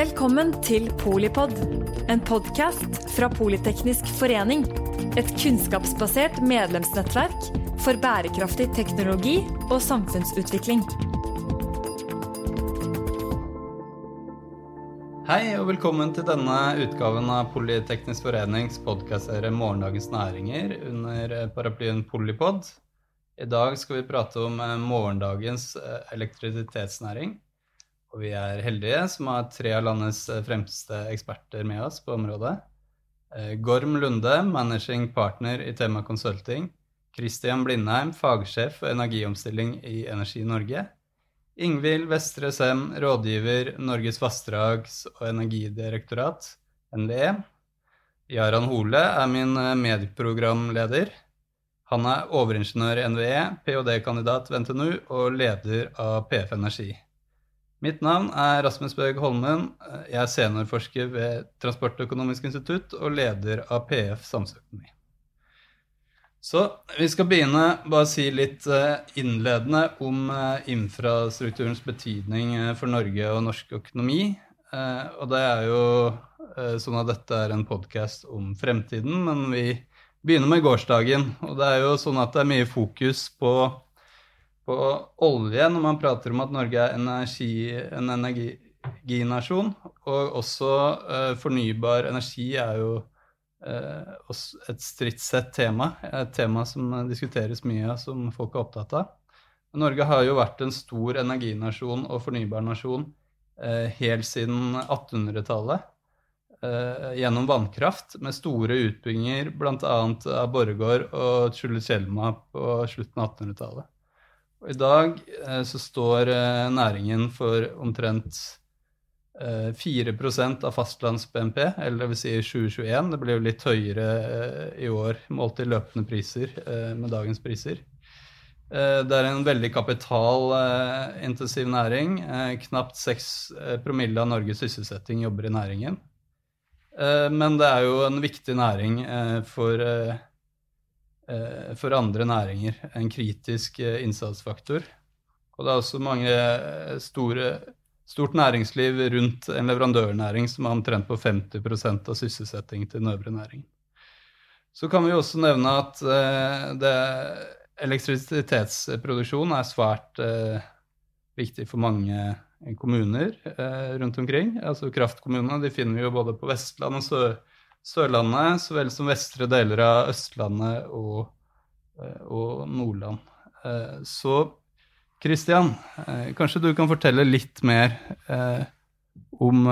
Velkommen til Polipod, en podkast fra Politeknisk forening. Et kunnskapsbasert medlemsnettverk for bærekraftig teknologi og samfunnsutvikling. Hei og velkommen til denne utgaven av Politeknisk forenings podkastserie Morgendagens næringer under paraplyen Polipod. I dag skal vi prate om eh, morgendagens eh, elektrisitetsnæring. Og vi er heldige som har tre av landets eh, fremste eksperter med oss på området. Eh, Gorm Lunde, managing partner i Tema Consulting. Christian Blindheim, fagsjef for energiomstilling i Energi Norge. Ingvild Vestre Sem, rådgiver Norges vassdrags- og energidirektorat, NVE. Jaran Hole er min medieprogramleder. medprogramleder. Han er overingeniør i NVE, ph.d.-kandidat ved NTNU og leder av PF Energi. Mitt navn er Rasmus Bøg Holmen. Jeg er seniorforsker ved Transportøkonomisk institutt og leder av PF Samfunnsøkonomi. Så vi skal begynne bare si litt eh, innledende om eh, infrastrukturens betydning eh, for Norge og norsk økonomi. Og det er jo sånn at dette er en podkast om fremtiden, men vi begynner med gårsdagen. Og det er jo sånn at det er mye fokus på på olje når man prater om at Norge er energi, en energinasjon. Og også uh, fornybar energi er jo uh, et stridssett tema. Et tema som diskuteres mye, som folk er opptatt av. Norge har jo vært en stor energinasjon og fornybarnasjon uh, helt siden 1800-tallet. Uh, gjennom vannkraft, med store utbygginger bl.a. av Borregaard og Tjulutjelma på slutten av 1800-tallet. Og I dag eh, så står eh, næringen for omtrent eh, 4% av fastlands-BNP, eller vil si 2021. Det blir jo litt høyere eh, i år målt i løpende priser med dagens priser. Det er en veldig kapitalintensiv næring. knapt 6 promille av Norges sysselsetting jobber i næringen. men det er jo en viktig næring for Eh, for andre næringer. En kritisk eh, innsatsfaktor. Og det er også mange eh, store, stort næringsliv rundt en leverandørnæring som er omtrent på 50% av sysselsettingen til den øvrige næringen. Så kan vi også nevne at det, elektrisitetsproduksjon er svært viktig for mange kommuner rundt omkring. Altså Kraftkommunene de finner vi jo både på Vestlandet og Sør Sørlandet så vel som vestre deler av Østlandet og, eh, og Nordland. Eh, så Kristian, eh, kanskje du kan fortelle litt mer om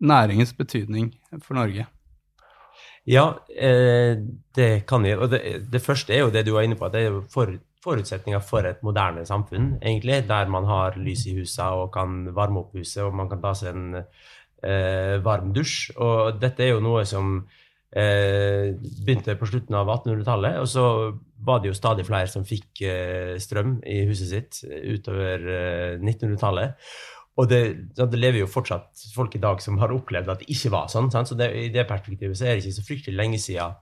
næringens betydning for Norge? Ja, det kan jeg. Og det, det, første er jo det du var inne på, at det er for, forutsetninger for et moderne samfunn, egentlig, der man har lys i huset og kan varme opp huset, og man kan ta seg en eh, varm dusj. Og dette er jo noe som eh, begynte på slutten av 1800-tallet. Og så var det jo stadig flere som fikk eh, strøm i huset sitt utover 1900-tallet. Eh, og det, det, lever jo fortsatt folk i dag som har opplevd at det ikke var sånn. Sant? Så det, i det perspektivet så er det ikke så fryktelig lenge siden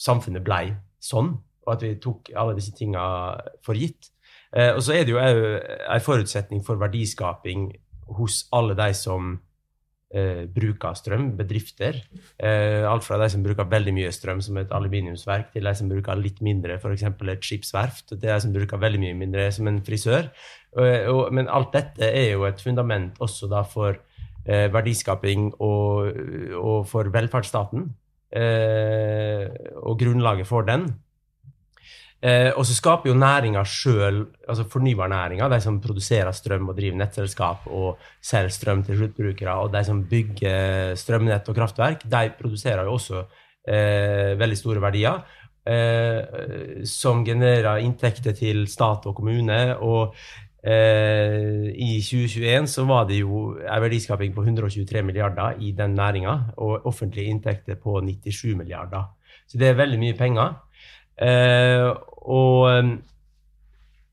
samfunnet ble sånn, og at vi tok alle disse tinga for gitt. Eh, og så er det jo òg en forutsetning for verdiskaping hos alle de som eh, bruk strøm, bedrifter. Eh, alt fra de som bruker veldig mye strøm, som et aluminiumsverk, til de som bruker litt mindre, f.eks. et skipsverft, til de som bruker veldig mye mindre, som en frisør. Og, og, men alt dette er jo et fundament også da for eh, verdiskaping og, og, for velferdsstaten. Eh, og grunnlaget for den. Eh, og så skaper jo næringa sjøl, altså fornybarnæringa, de som produserer strøm og driver nettselskap og selger strøm til sluttbrukere, og de som bygger strømnett og kraftverk, de produserer jo også eh, veldig store verdier. Eh, som genererer inntekter til stat og kommune. Og eh, i 2021 så var det jo en verdiskaping på 123 milliarder i den næringa, og offentlige inntekter på 97 milliarder. Så det er veldig mye penger. Eh, og ehm,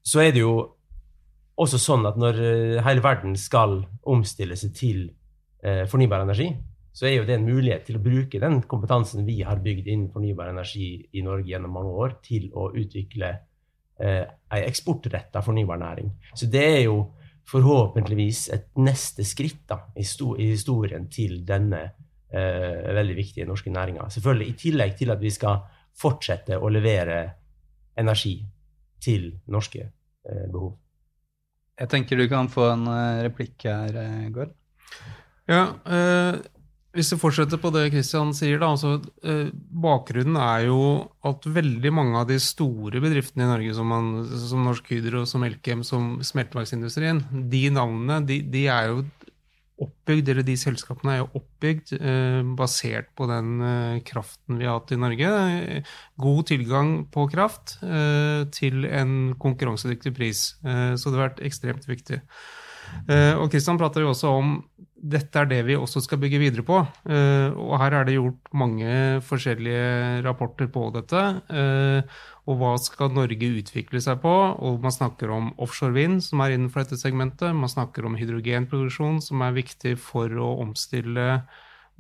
så er det jo også sånn at når eh, hele verden skal omstille seg til eh, fornybar energi, så er jo det en mulighet til å bruke den kompetansen vi har bygd innen fornybar energi i Norge gjennom mange år, til å utvikle eh, ei eksportretta fornybarnæring. Så det er jo forhåpentligvis et neste skritt da, i historien til denne eh, veldig viktige norske næringa. Selvfølgelig i tillegg til at vi skal fortsette å levere energi til norske eh, behov. Jeg tenker du kan få en eh, replikk her, eh, Gård. Ja, eh, hvis vi fortsetter på det Kristian sier, da, altså, eh, bakgrunnen er jo at veldig mange av de store bedriftene i Norge, som, man, som Norsk Hydro, som Elkem, som smelteverksindustrien, de navnene de, de, er jo oppbygd, eller de selskapene er jo oppbygd eh, basert på den eh, kraften vi har hatt i Norge. God tilgang på kraft eh, til en konkurransedyktig pris. Eh, så det har vært ekstremt viktig. Eh, og Kristian prater jo også om dette er det vi også skal bygge videre på. Uh, og her er det gjort mange forskjellige rapporter på dette. Uh, og hva skal Norge utvikle seg på? Og man snakker om offshore vind, som er innenfor dette segmentet. Man snakker om hydrogenproduksjon, som er viktig for å omstille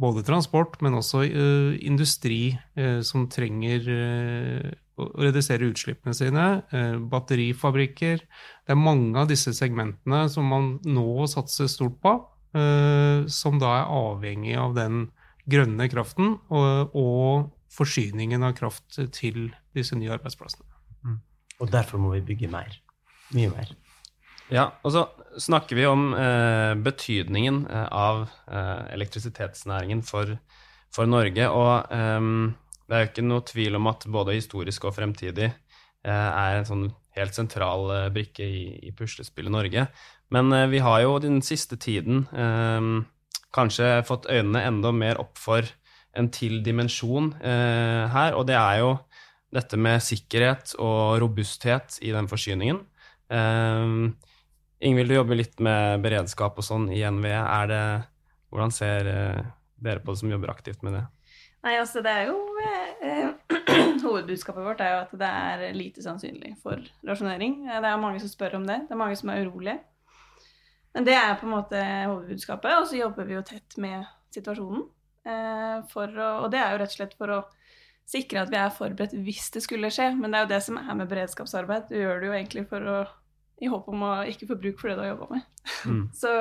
både transport, men også uh, industri som trenger å redusere utslippene sine. batterifabrikker. Det er mange av disse segmentene som man nå satser stort på. Som da er avhengig av den grønne kraften og, og forsyningen av kraft til disse nye arbeidsplassene. Mm. Og derfor må vi bygge mer. Mye mer. Ja, og så snakker vi om eh, betydningen eh, av eh, elektrisitetsnæringen for, for, Norge. Og eh, det er jo ikke noe tvil om at både historisk og fremtidig eh, er en sånn helt sentral brikke i, i puslespillet Norge. Men eh, vi har jo den siste tiden eh, kanskje fått øynene enda mer opp for en til dimensjon eh, her, og det er jo dette med sikkerhet og robusthet i den forsyningen. Eh, Ingvild, du jobber litt med beredskap og sånn i NVE. Det, hvordan ser uh, dere på det som jobber aktivt med det? Nei, altså det er jo eh, Hovedbudskapet vårt er jo at det er lite sannsynlig for rasjonering. Det er mange som spør om det. Det er mange som er urolige. Men det er på en måte hovedbudskapet, og så jobber vi jo tett med situasjonen. Eh, å, og det er jo rett og slett for å sikre at vi er forberedt hvis det skulle skje. Men det er jo det som er med beredskapsarbeid. Du gjør det jo egentlig for å, i håp om å ikke få bruk for det du har jobba med. Mm. så,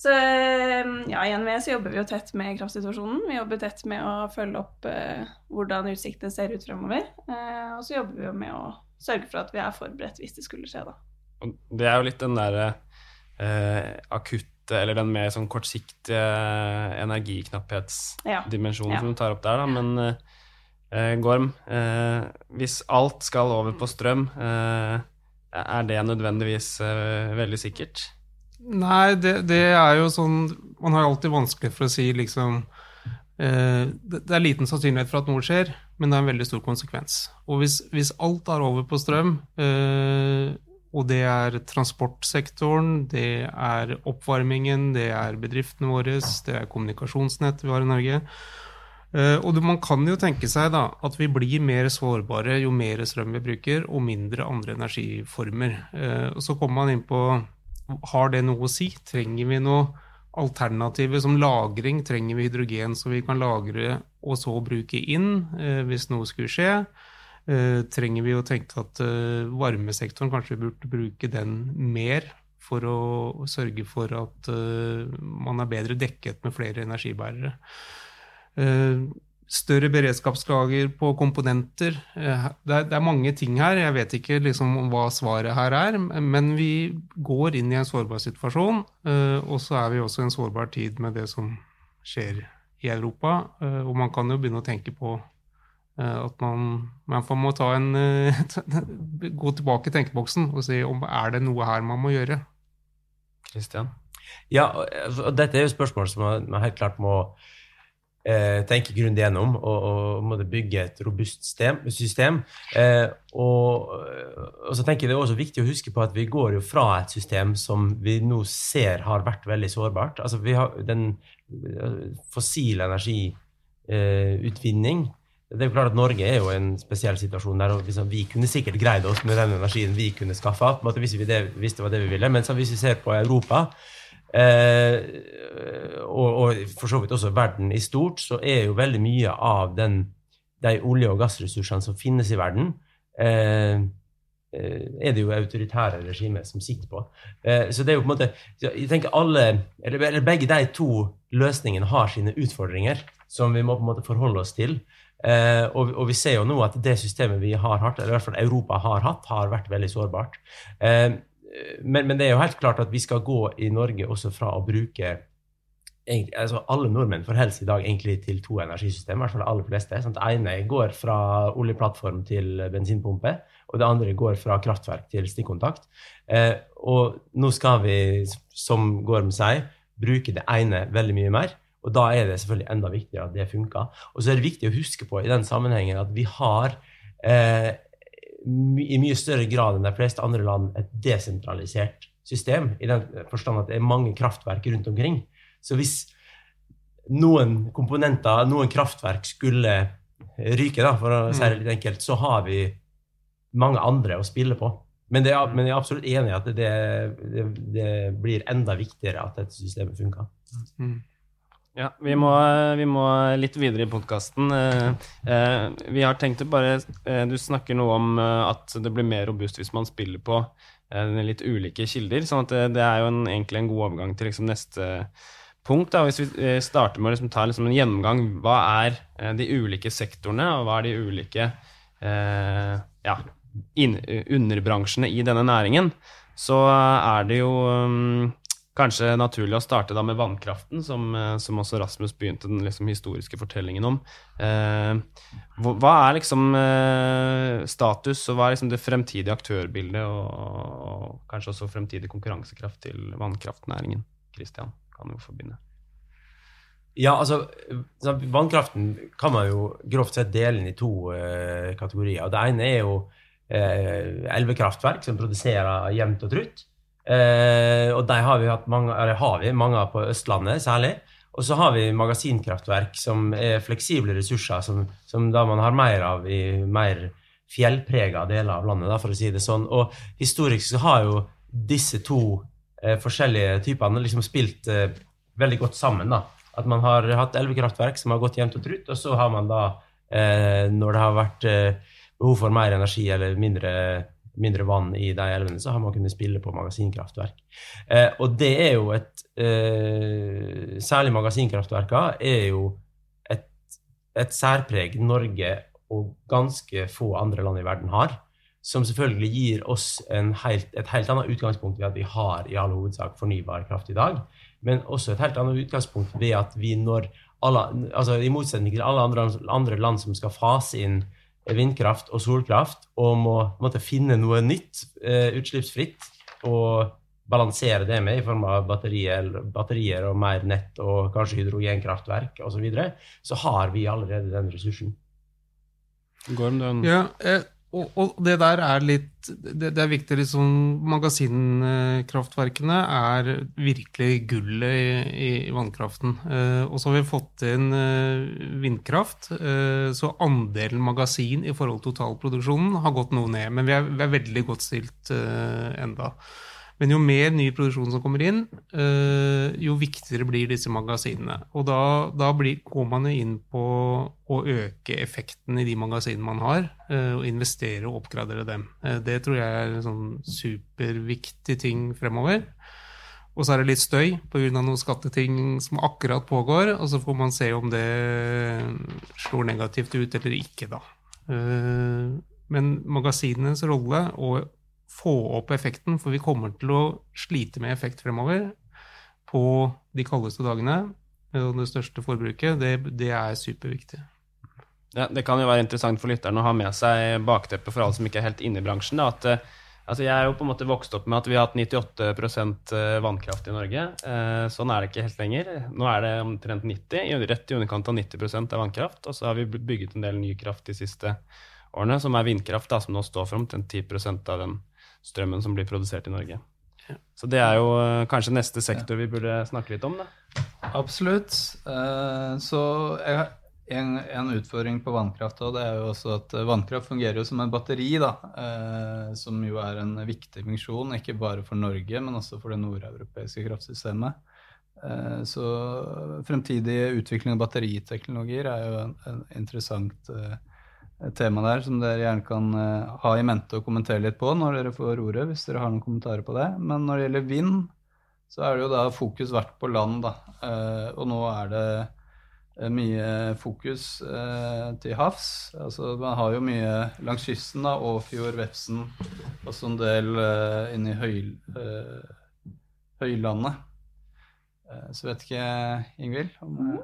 så ja, igjen med så jobber vi jo tett med kraftsituasjonen. Vi jobber tett med å følge opp eh, hvordan utsiktene ser ut fremover. Eh, og så jobber vi jo med å sørge for at vi er forberedt hvis det skulle skje, da. Det er jo litt den derre eh, akutte, eller den mer sånn kortsiktige energiknapphetsdimensjonen ja. som du tar opp der, da. Men eh, Gorm, eh, hvis alt skal over på strøm, eh, er det nødvendigvis eh, veldig sikkert? Nei, det, det, er jo sånn Man har alltid vanskelig for å si liksom eh, det, er liten sannsynlighet for at noe skjer, men det er en veldig stor konsekvens. Og hvis, hvis alt er over på strøm, eh, og det er transportsektoren, det er oppvarmingen, det er bedriftene våre, det er kommunikasjonsnettet vi har i Norge. Eh, og man kan jo tenke seg da, at vi blir mer sårbare jo mer strøm vi bruker, og mindre andre energiformer. Eh, og så kommer man inn på har det noe å si? Trenger vi noe alternativer som lagring? Trenger vi hydrogen så vi kan lagre og så bruke inn eh, hvis noe skulle skje? Eh, trenger vi å tenke at eh, varmesektoren kanskje burde bruke den mer for å sørge for at eh, man er bedre dekket med flere energibærere. Større beredskapslager på komponenter. Det er, mange ting her. Jeg vet ikke liksom hva svaret her er, men vi går inn i en sårbar situasjon. Og så er vi også i en sårbar tid med det som skjer i Europa. Og man kan jo begynne å tenke på at man, man må ta en, eh, gå tilbake i tenkeboksen og si om er det noe her man må gjøre. Kristian? Ja, og dette er jo spørsmål som man helt klart må eh, tenke grundig gjennom, og, og må bygge et robust system. system. Eh, og, og, så tenker jeg det er også viktig å huske på at vi går jo fra et system som vi nå ser har vært veldig sårbart. Altså vi har den eh, fossile energiutvinning. Eh, det er jo klart at Norge er jo en spesiell situasjon der liksom, vi kunne sikkert greid oss med den energien vi kunne skaffa, hvis vi det, visste hva det vi ville. Men hvis vi ser på Europa, eh, og, og, for så vidt også verden i stort, så er jo veldig mye av den, de olje- og gassressursene som finnes i verden, eh, er det jo autoritære regimer som sitter på. Så det er jo på en måte jeg tenker alle, eller Begge de to løsningene har sine utfordringer som vi må på en måte forholde oss til. Og, og vi ser jo nå at det systemet vi har hatt, eller i hvert fall Europa har hatt, har vært veldig sårbart. Men, men det er jo helt klart at vi skal gå i Norge også fra å bruke egentlig, altså Alle nordmenn forholder seg i dag egentlig til to energisystemer, i hvert fall de aller fleste. Sånn, det ene går fra oljeplattform til bensinpumpe, og det andre går fra kraftverk til stikkontakt. Eh, og nå skal vi, som Gorm sier, bruke det ene veldig mye mer. Og da er det selvfølgelig enda viktigere at det funker. Og så er det viktig å huske på i den sammenhengen at vi har eh, i mye større grad enn de fleste andre land et desentralisert system, i den forstand at det er mange kraftverk rundt omkring. Så hvis noen komponenter, noen kraftverk, skulle ryke, da, for å si det litt enkelt, så har vi mange andre å spille på. Men, det, men jeg er absolutt enig i at det, det, det, blir enda viktigere at dette systemet funker. Mm. Ja, vi må, vi må, litt videre i podkasten. Eh, eh, vi har tenkt å bare eh, Du snakker noe om at det blir mer robust hvis man spiller på litt ulike kilder. sånn at det, er jo en, egentlig en god overgang til liksom neste punkt. Da. Hvis vi starter med å liksom ta liksom en gjennomgang, hva er de ulike sektorene, og hva er de ulike ja, underbransjene i denne næringen, så er det jo um, kanskje naturlig å starte da med vannkraften, som, eh, som også Rasmus begynte den liksom historiske fortellingen om. Eh, hva er liksom eh, status, og hva er liksom det fremtidige aktørbildet, og, og kanskje også fremtidig konkurransekraft til vannkraftnæringen? Kristian kan jo forbinde. Ja, altså Vannkraften kan man jo grovt sett dele inn i to uh, kategorier. Det ene er jo uh, elvekraftverk som produserer jevnt og trutt. Uh, og de har vi hatt mange, har vi mange på Østlandet særlig. Og så har vi magasinkraftverk som er fleksible ressurser, som, som da man har mer av i mer fjellprega deler av landet, da, for å si det sånn. Og historisk så har jo disse to eh, forskjellige typene liksom spilt eh, veldig godt sammen. da. At man har hatt elvekraftverk som har gått jevnt og trutt, og så har man da, eh, når det har vært eh, behov for mer energi eller mindre, mindre, vann i de elvene, så har man kunnet spille på magasinkraftverk. Eh, og det er jo et eh, Særlig magasinkraftverka er jo et, et særpreg Norge og ganske få andre land i verden har som selvfølgelig gir oss helt, et helt annet utgangspunkt ved at vi har i all hovedsak fornybar kraft i dag, men også et helt annet utgangspunkt ved at vi når alle, altså I motsetning til alle andre, andre land som skal fase inn vindkraft og solkraft og må måtte finne noe nytt eh, utslippsfritt og balansere det med i form av batterier, batterier og mer nett og kanskje hydrogenkraftverk osv., så, videre, så har vi allerede den ressursen. Gorm, den... Ja, eh, og, og, det der er litt Det, det er viktig liksom Magasinkraftverkene er virkelig gullet i, i vannkraften. Eh, og så har vi fått inn eh, vindkraft. Eh, så andelen magasin i forhold til totalproduksjonen har gått noe ned. Men vi er, vi er veldig godt stilt eh, enda. Men jo mer ny produksjon som kommer inn, eh, jo viktigere blir disse magasinene. Og da, da blir, går man jo inn på å øke effekten i de magasinene man har, eh, og investere og oppgradere dem. Eh, det tror jeg er en sånn superviktig ting fremover. Og så er det litt støy pga. noen skatteting som akkurat pågår, og så får man se om det slår negativt ut eller ikke, da. Men magasinenes rolle og få opp effekten, for vi kommer til å slite med effekt fremover på de kaldeste dagene. Og det største forbruket, det, det er superviktig. Ja, det kan jo være interessant for lytterne å ha med seg bakteppet for alle som ikke er helt inne i bransjen. Da, at, eh, altså jeg er jo på en måte vokst opp med at vi har hatt 98 eh, vannkraft i Norge. Eh, sånn er det ikke helt lenger. Nå er det omtrent 90, rett i underkant av 90% av vannkraft. Og så har vi bygget en del ny kraft de siste årene, som er vindkraft, da, som nå står for omtrent 10% av den strømmen som blir produsert i Norge. Så det er jo eh, kanskje neste sektor vi burde snakke litt om, da. Absolutt. Eh, så en, en utfordring på vannkraft det er jo også at vannkraft fungerer jo som en batteri, da. Eh, som jo er en viktig funksjon, ikke bare for Norge, men også for det nordeuropeiske kraftsystemet. Så fremtidig utvikling av batteriteknologier er jo en, en interessant et tema der som dere gjerne kan eh, ha i mente og kommentere litt på når dere får ordet, hvis dere har noen kommentarer på det. Men når det gjelder vind, så er det jo da fokus vært på land, da. Eh, og nå er det eh, mye fokus til havs. Altså man har jo mye langs kysten, da, Åfjord, Vefsn, og så en del inni høy, høylandet. så vet ikke, Ingvild, om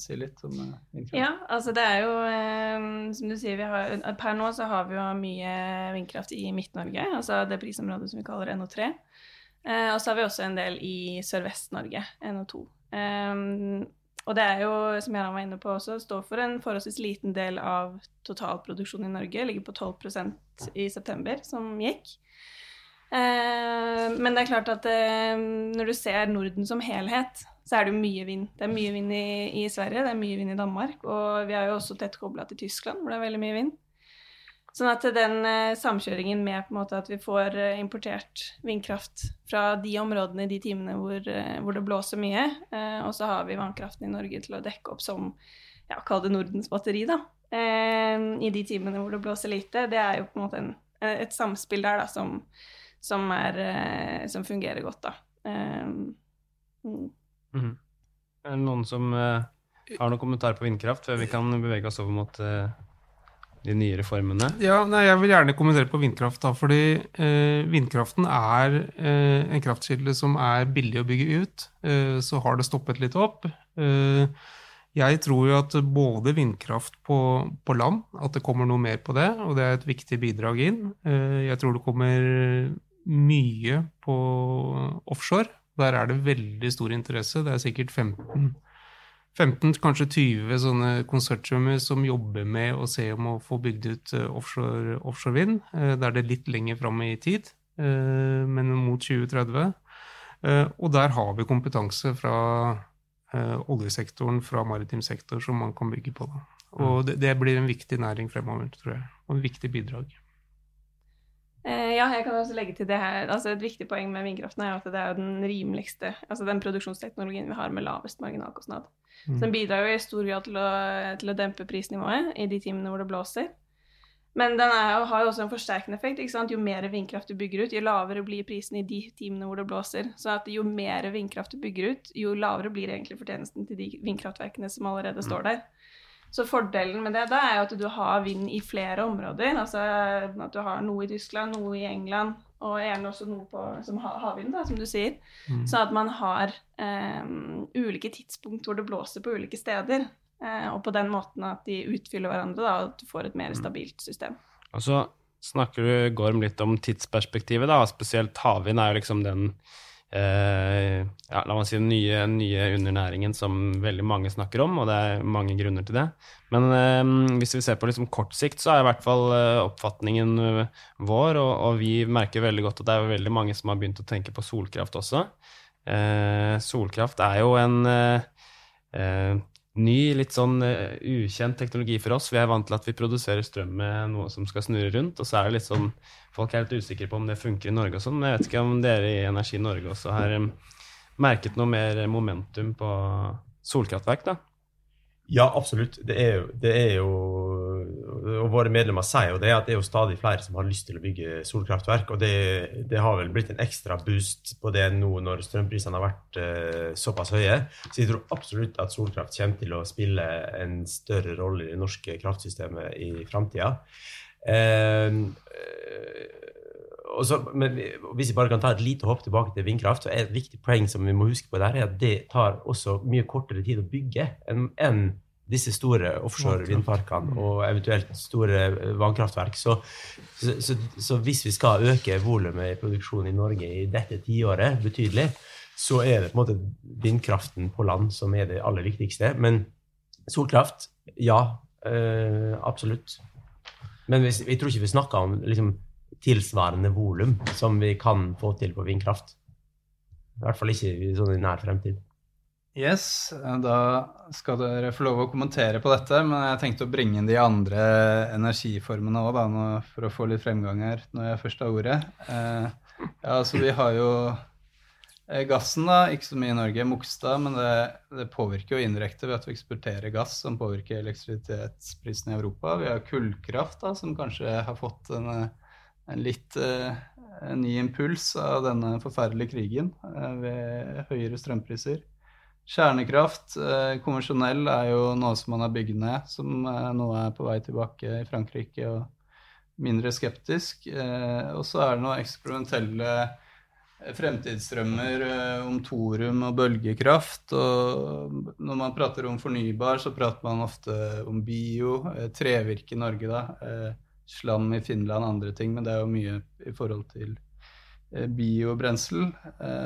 si litt om eh, vindkraft? Ja, altså det er jo eh, Som du sier, har, per nå så har vi jo mye vindkraft i Midt-Norge, altså det prisområdet som vi kaller NO3. Eh, og så har vi også en del i Sørvest-Norge, NO2. og det er jo, som jeg var inne på også, står for en forholdsvis liten del av totalproduksjonen i Norge. Ligger på 12% i september, som gikk. men det er klart at når du ser Norden som helhet, så er det jo mye vind. Det er mye vind i, i, Sverige, det er mye vind i Danmark, og vi er jo også tett kobla til Tyskland, hvor det er veldig mye vind. Sånn at den eh, samkjøringen med på en måte at vi får eh, importert vindkraft fra de områdene i de timene hvor, eh, hvor det blåser mye, eh, og så har vi vannkraften i Norge til å dekke opp som ja, kall det Nordens batteri, da, eh, i de timene hvor det blåser lite, det er jo på en måte en, et samspill der da, som, som, er, eh, som fungerer godt, da. Mm. Mm. Er det noen som uh, har noen kommentarer på vindkraft, før vi kan bevege oss over mot uh, de nye reformene? Ja, nei, Jeg vil gjerne kommentere på vindkraft. da, fordi uh, Vindkraften er en kraftkilde som er billig å bygge ut. så har det stoppet litt opp. jeg tror jo at både vindkraft på, på, land, at det kommer noe mer på det, og det er et viktig bidrag inn. jeg tror det kommer mye på offshore. Der er det veldig stor interesse. Det er sikkert 15, 15 kanskje 20 sånne konsortiumer som jobber med å se om å få bygd ut eh, offshore, offshore vind. Eh, da er det litt lenger fram i tid, eh, men mot 2030. Og der har vi kompetanse fra oljesektoren, fra maritim sektor, som man kan bygge på. Og det, det blir en viktig næring fremover, tror jeg. Og en viktig bidrag. Eh, ja, jeg kan også legge til det her. Altså et viktig poeng med vindkraften er at det er den rimeligste, altså den produksjonsteknologien vi har med lavest marginalkostnad. Mm. Så den bidrar jo i stor grad til å, til å, dempe prisnivået i de timene hvor det blåser. Men den er, har jo også en forsterkende effekt. ikke sant? Jo mer vindkraft du bygger ut, jo lavere blir prisen i de timene hvor det blåser. Så at jo mer vindkraft du bygger ut, jo lavere blir egentlig fortjenesten til de vindkraftverkene som allerede mm. står der. Så fordelen med det da er jo at du har vind i flere områder. Altså at du har noe i Tyskland, noe i England, og gjerne også noe på, som havvind, da, som du sier. Mm. Så at man har um, ulike tidspunkt hvor det blåser på ulike steder. Uh, og på den måten at de utfyller hverandre, da, og at du får et mer mm. stabilt system. Og så snakker du, Gorm, litt om tidsperspektivet, da. Spesielt havvind er jo liksom den eh, ja, la meg si den nye, nye, undernæringen som veldig mange snakker om, og det er mange grunner til det. Men eh, hvis vi ser på liksom kort sikt, så er i hvert fall eh, oppfatningen eh, vår, og, og, vi merker veldig godt at det er veldig mange som har begynt å tenke på solkraft også. Eh, solkraft er jo en eh, ny, litt sånn uh, ukjent teknologi for oss. Vi er vant til at vi produserer strøm med noe som skal snurre rundt, og så er det litt sånn Folk er litt usikre på om det funker i Norge og sånn, men jeg vet ikke om dere i Energi Norge også har um, merket noe mer momentum på solkraftverk, da? Ja, absolutt. Det er jo, det er jo Og våre medlemmer sier jo det at det er jo stadig flere som har lyst til å bygge solkraftverk. Og det, det har vel blitt en ekstra boost på det nå når strømprisene har vært uh, såpass høye. Så jeg tror absolutt at solkraft kommer til å spille en større rolle i det norske kraftsystemet i framtida. Uh, så, men hvis vi bare kan ta et lite hopp tilbake til vindkraft, så er et viktig poeng som vi må huske på der, er at det tar også mye kortere tid å bygge enn en disse store offshore vindparkene og eventuelt store eh, vannkraftverk. Så, så, så, så hvis vi skal øke volumet i produksjonen i Norge i dette tiåret betydelig, så er det på en måte vindkraften på land som er det aller viktigste. Men solkraft, ja, øh, absolutt. Men hvis, jeg tror ikke vi snakker om liksom, tilsvarende volum som vi kan få til på vindkraft. I hvert fall ikke i sånn nær fremtid. Yes, da skal dere få lov å kommentere på dette, men jeg tenkte å bringe inn de andre energiformene òg, for å få litt fremgang her når jeg først har ordet. Eh, ja, altså vi har jo Eh, gassen, da, ikke så mye i Norge, Mokstad, men det, det, påvirker jo indirekte ved at vi eksporterer gass, som påvirker elektrisitetsprisen i Europa. Vi har kullkraft, da, som kanskje har fått en, en litt en ny impuls av denne forferdelige krigen ved høyere strømpriser. Kjernekraft, eh, konvensjonell, er jo noe som man har bygd ned, som nå er på vei tilbake i Frankrike og mindre skeptisk. og så er det noe eksperimentelle fremtidsdrømmer eh, om thorium og bølgekraft. Og når man prater om fornybar, så prater man ofte om bio, eh, trevirke i Norge, da. Eh, slam i Finland, andre ting. Men det er jo mye i forhold til biobrensel.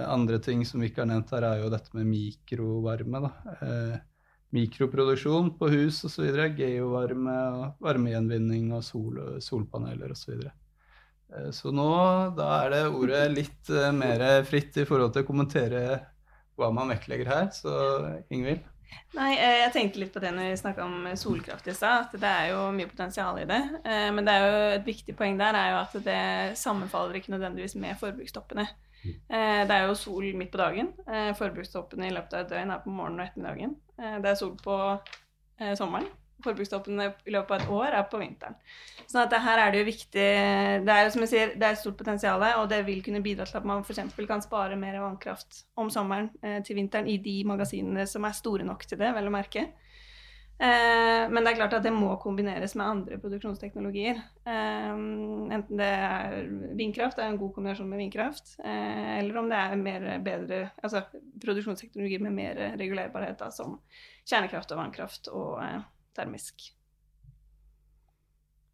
Andre ting som vi ikke har nevnt her, er jo dette med mikrovarme. da. Mikroproduksjon på hus osv. Geovarme, varmegjenvinning og sol, solpaneler osv. videre. så nå da er det ordet litt mer fritt i forhold til å kommentere hva man vektlegger her. Så Ingvild? Nei, eh, jeg tenkte litt på det når vi snakka om solkraft i stad, at det er jo mye potensial i det. Men det er jo et viktig poeng der er jo at det sammenfaller ikke nødvendigvis med forbrukstoppene. Det er jo sol midt på dagen. Forbrukstoppene i løpet av et døgn er på morgenen og ettermiddagen. Det er sol på sommeren forbrukstoppene i løpet av et år er på vinteren. Sånn her er det jo viktig Det er jo som jeg sier, det er et stort potensial, og det vil kunne bidra til at man f.eks. kan spare mer vannkraft om sommeren eh, til vinteren i de magasinene som er store nok til det, vel å merke. Eh, men det er klart at det må kombineres med andre produksjonsteknologier. Eh, enten det er vindkraft, det er en god kombinasjon med vindkraft, eh, eller om det er mer bedre, altså produksjonsteknologier med mer regulerbarhet, da, som kjernekraft og vannkraft og eh, termisk.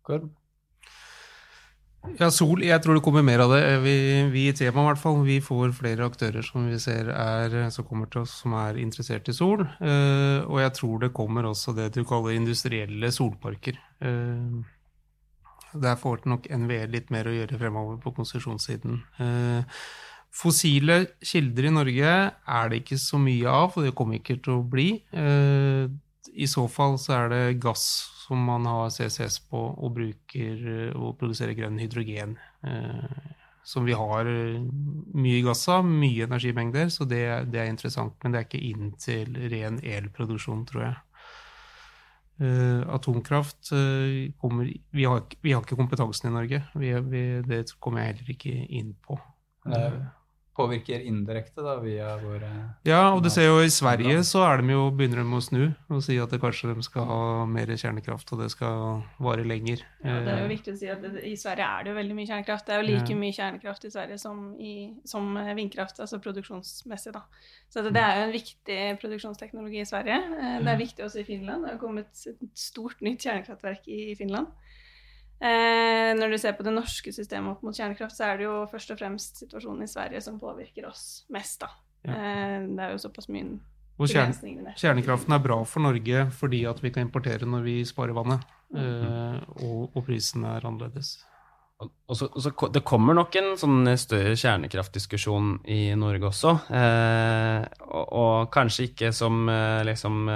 Korb? Ja, sol. Jeg tror det kommer mer av det. Vi, vi i Tema i hvert fall, vi får flere aktører som vi ser er, som kommer til oss som er interessert i sol. Uh, og jeg tror det kommer også det du kaller industrielle solparker. Uh, der får nok NVE litt mer å gjøre fremover på konsesjonssiden. Uh, fossile kilder i Norge er det ikke så mye av, og det kommer ikke til å bli. I så fall så er det gass som man har CCS på og bruker og produserer grønn hydrogen. Eh, som vi har mye gass av, mye energimengder, så det, det, er interessant. Men det er ikke inn til ren elproduksjon, tror jeg. Atomkraft kommer vi har, vi har, ikke kompetansen i Norge. Vi, vi, det kommer jeg heller ikke inn på. Uh, påvirker indirekte da, via våre Ja, og du ser jo i Sverige så er de jo, begynner de å snu og si at det kanskje de skal ha mer kjernekraft, og det skal vare lenger. Ja, det er jo viktig å si at det, I Sverige er det jo veldig mye kjernekraft. Det er jo like ja. mye kjernekraft i Sverige som, i, som, vindkraft, altså produksjonsmessig. da. Så det, det, er jo en viktig produksjonsteknologi i Sverige. Eh, det er viktig også i Finland. Det har kommet et stort nytt kjernekraftverk i Finland. Eh, når du ser på det norske systemet opp mot kjernekraft, så er det jo først og fremst situasjonen i Sverige som påvirker oss mest, da. Ja. Eh, det er jo såpass mye og der. kjernekraften er bra for Norge fordi at vi kan importere når vi sparer vannet, mm. eh, og, og prisen er annerledes. Og så, så, det kommer nok en sånn større kjernekraftdiskusjon i Norge også. Eh, og, og, kanskje ikke som eh, liksom,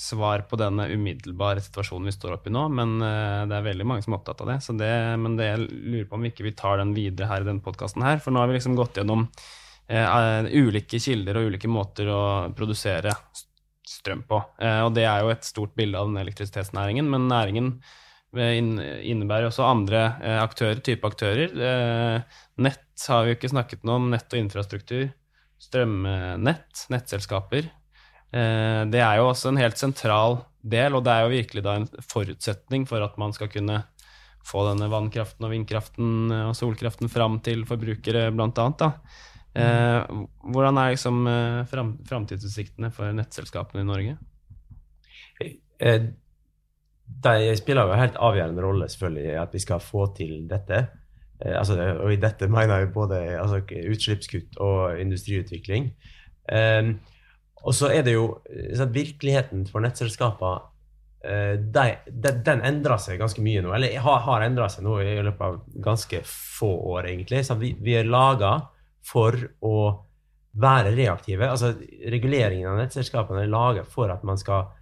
svar på denne umiddelbare situasjonen vi står oppi nå, men eh, det er veldig mange som er opptatt av det. Det, men det jeg lurer på om vi ikke vi tar den videre her i denne podkasten her. For nå har vi liksom gått gjennom eh, ulike kilder og ulike måter å produsere strøm på. Eh, og det er jo et stort bilde av den elektrisitetsnæringen, men næringen innebærer også andre eh, aktører, type aktører. Eh, nett har vi jo ikke snakket noe om. Nett og infrastruktur. Strømnett, nettselskaper. Eh, det er jo også en helt sentral del, og det er jo virkelig da en forutsetning for at man skal kunne få denne vannkraften og vindkraften og solkraften fram til forbrukere, blant annet. Da. Eh, hvordan er liksom fram, framtidsutsiktene for nettselskapene i Norge? Eh, de spiller jo en helt avgjørende rolle selvfølgelig at vi skal få til dette. Eh, altså, og i dette mener jeg både altså, utslippskutt og industriutvikling. Eh, og så er det jo sånn, virkeligheten for nettselskapene eh, de, de, den endrer seg ganske mye nå. Eller har, har endra seg nå i løpet av ganske få år, egentlig. Så vi, vi er laga for å være reaktive. Altså, reguleringen av nettselskapene er laga for at man skal eh,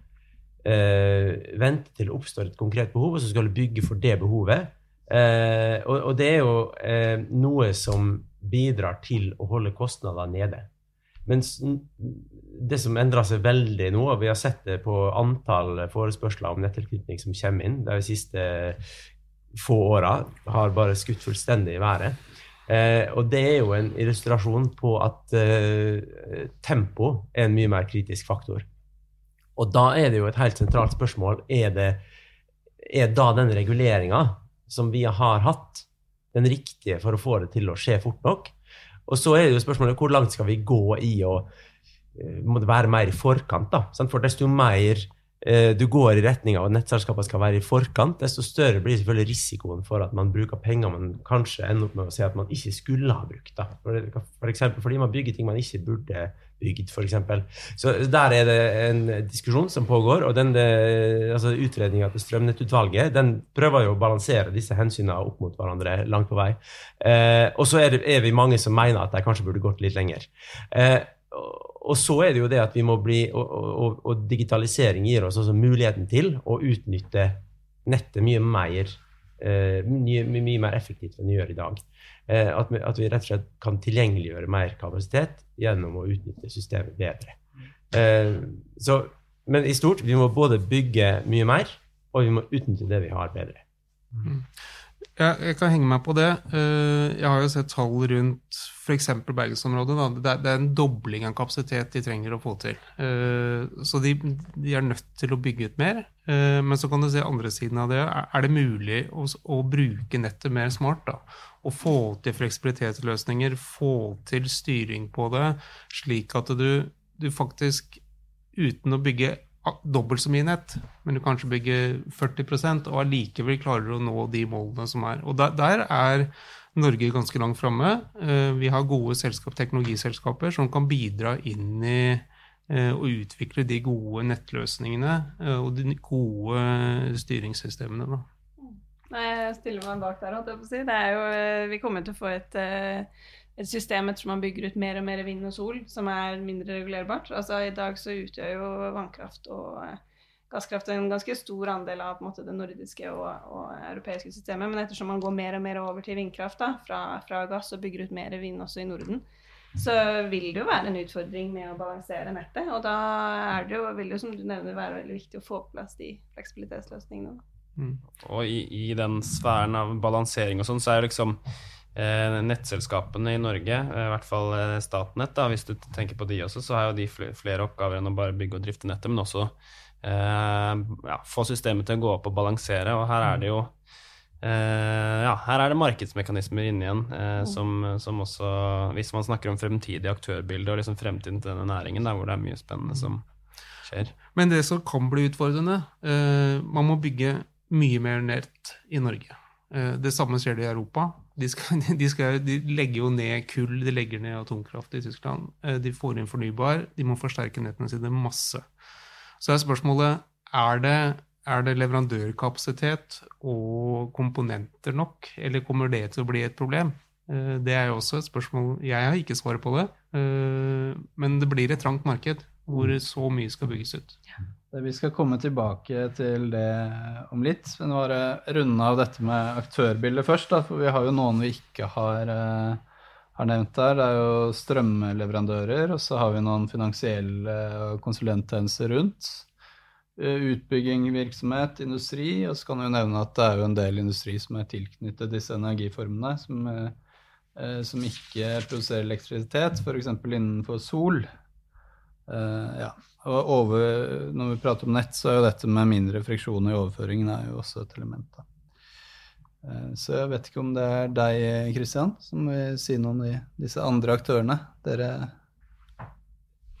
vente til det oppstår et konkret behov, og så skal du bygge for det behovet. Eh, og, og, det er jo eh, noe som bidrar til å holde kostnadene nede. Men det som endrer seg veldig nå, og vi har sett det på antall forespørsler om nettilknytning som kommer inn de siste få åra, har bare skutt fullstendig i været. Eh, og det er jo en illustrasjon på at eh, tempo er en mye mer kritisk faktor. Og da er det jo et helt sentralt spørsmål er det er da den reguleringa som vi har hatt, den riktige for å få det til å skje fort nok? Og så er det jo spørsmålet hvor langt skal vi gå i å uh, være mer i forkant? da, For desto mer uh, du går i retning av at nettselskapene skal være i forkant, desto større blir selvfølgelig risikoen for at man bruker penger man kanskje ender opp med å si at man ikke skulle ha brukt. da, F.eks. For fordi man bygger ting man ikke burde bygd, f.eks. Så der er det en diskusjon som pågår, og den eh, altså utredninga til Strømnettutvalget den prøver jo å balansere disse hensynene opp mot hverandre langt på vei. Eh, og så er, er, vi mange som mener at de kanskje burde gått litt lenger. Eh, og så er det jo det at vi må bli Og, og, og digitalisering gir oss også muligheten til å utnytte nettet mye mer eh, mye, mye, mer effektivt enn vi gjør i dag. Eh, at, vi, at, vi, rett og slett kan tilgjengeliggjøre mer kapasitet gjennom å utnytte systemet bedre. Eh, så, men i stort, vi må både bygge mye mer, og vi må utnytte det vi har, bedre. Mm. Jeg, jeg, kan henge meg på det. Eh, jeg har jo sett tall rundt f.eks. Bergensområdet. Det, det, er en dobling av kapasitet de trenger å få til. Så de, de er nødt til å bygge ut mer. Men så kan du se andre siden av det. Er det mulig å, å bruke nettet mer smart? da? Å få til fleksibilitetsløsninger, få til styring på det, slik at du, du faktisk uten å bygge dobbelt så mye nett, men du kanskje bygger 40% og allikevel klarer å nå de målene som er. Og der, der er Norge ganske langt framme. Eh, vi har gode selskap, teknologiselskaper som kan bidra inn i eh, å utvikle de gode nettløsningene eh, og de gode styringssystemene. Da. Nei, jeg stiller meg bak der, holdt jeg på å si. Det er jo, vi kommer til å få et et system ettersom man bygger ut mer og mer vind og sol, som er mindre regulerbart. Altså I dag så utgjør jo vannkraft og eh, gasskraft en ganske stor andel av måte, det nordiske og, og, europeiske systemet. Men ettersom man går mer og mer over til vindkraft da, fra, fra, gass og bygger ut mer vind også i Norden, så vil det jo være en utfordring med å balansere nettet. Og da er det jo, vil det jo, som du nevner, være veldig viktig å få på plass de fleksibilitetsløsningene. Mm. Og i, i, den sfæren av balansering og sånn, så er det liksom Eh, nettselskapene i Norge, eh, i hvert fall eh, Statnett, da, hvis du tenker på de også, så har jo de flere oppgaver enn å bare bygge og drifte nettet, men også eh, ja, få systemet til å gå opp og balansere. Og her er det jo eh, ja, her er det markedsmekanismer inne igjen, eh, som, som, også Hvis man snakker om fremtidig aktørbilde og liksom fremtiden til denne næringen, der hvor det er mye spennende som skjer. Men det som kan bli utfordrende Man må bygge mye mer nett i Norge. Det samme skjer det i Europa. De, skal, de, skal, de, legger jo ned kull, de legger ned atomkraft i Tyskland. Eh, de får inn fornybar. De må forsterke nettene sine masse. Så er spørsmålet er det, er det leverandørkapasitet og komponenter nok, eller kommer det til å bli et problem? Eh, det er jo også et spørsmål Jeg har ikke svaret på det, eh, men det blir et trangt marked hvor så mye skal bygges ut. Vi skal komme tilbake til det om litt, men bare runde av dette med aktørbildet først. Da, for vi har jo noen vi ikke har, uh, har, nevnt der. Det er jo strømleverandører, og så har vi noen finansielle konsulenttjenester rundt. Uh, utbygging, virksomhet, industri. Og så kan vi jo nevne at det er jo en del industri som er tilknyttet disse energiformene, som, som ikke produserer elektrisitet, f.eks. innenfor sol. Ja, og over, når vi prater om nett, så er jo dette med mindre friksjon i overføringen er jo også et element. Da. Eh, så jeg vet ikke om det er deg, Kristian, som vil si noe om de, disse andre aktørene. Dere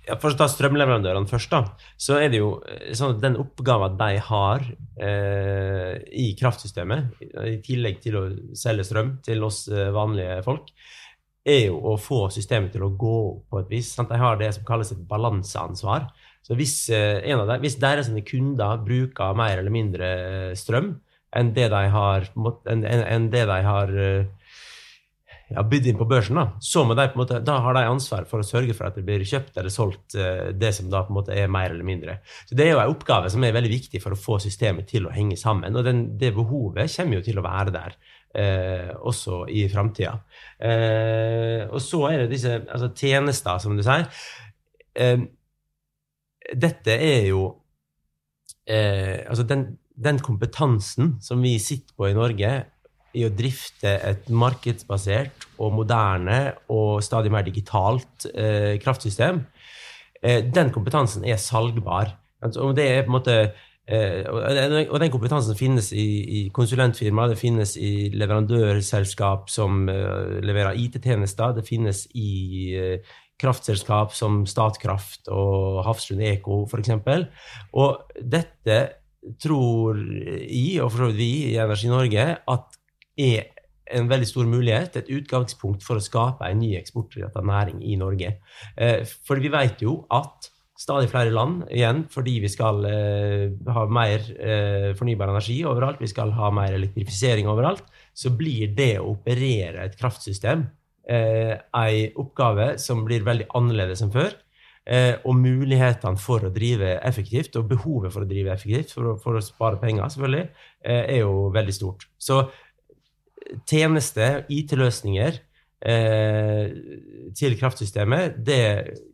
ja, For å ta strømleverandørene først, da, så er det jo eh, sånn at den oppgaven de har eh, i kraftsystemet, i tillegg til å selge strøm til oss eh, vanlige folk, er jo å få systemet til å gå opp på et vis. Sant? De har det som kalles et balanseansvar. Så hvis, eh, en de, hvis deres kunder bruker mer eller mindre eh, strøm enn det de har, enn, enn det de har eh, ja, bydd inn på børsen, da, så må de på en måte, da har de ansvar for å sørge for at det blir kjøpt eller solgt det som da på en måte er mer eller mindre. Så Det er jo en oppgave som er veldig viktig for å få systemet til å henge sammen. Og den, det behovet kommer jo til å være der eh, også i framtida. Eh, og så er det disse altså, tjenester, som du sier. Eh, dette er jo eh, Altså, den, den kompetansen som vi sitter på i Norge i å drifte et markedsbasert og moderne og stadig mer digitalt eh, kraftsystem, eh, den kompetansen er salgbar. Og det er på en måte og den kompetansen finnes i, i konsulentfirma, det finnes i leverandørselskap som uh, leverer IT-tjenester, det finnes i uh, kraftselskap som Statkraft og Hafslund Eko f.eks. Og dette tror jeg, og for så vidt vi i Energi Norge, at er en veldig stor mulighet, et utgangspunkt for å skape en ny eksportrettet næring i Norge. Eh, for vi vet jo at stadig flere land, igjen fordi vi skal eh, ha mer eh, fornybar energi overalt, vi skal ha mer elektrifisering overalt, så blir det å operere et kraftsystem eh, ei oppgave som blir veldig annerledes enn før. Eh, og mulighetene for å drive effektivt, og behovet for å drive effektivt, for å, for å spare penger, selvfølgelig, eh, er jo veldig stort. Så tjeneste, IT-løsninger til kraftsystemet, det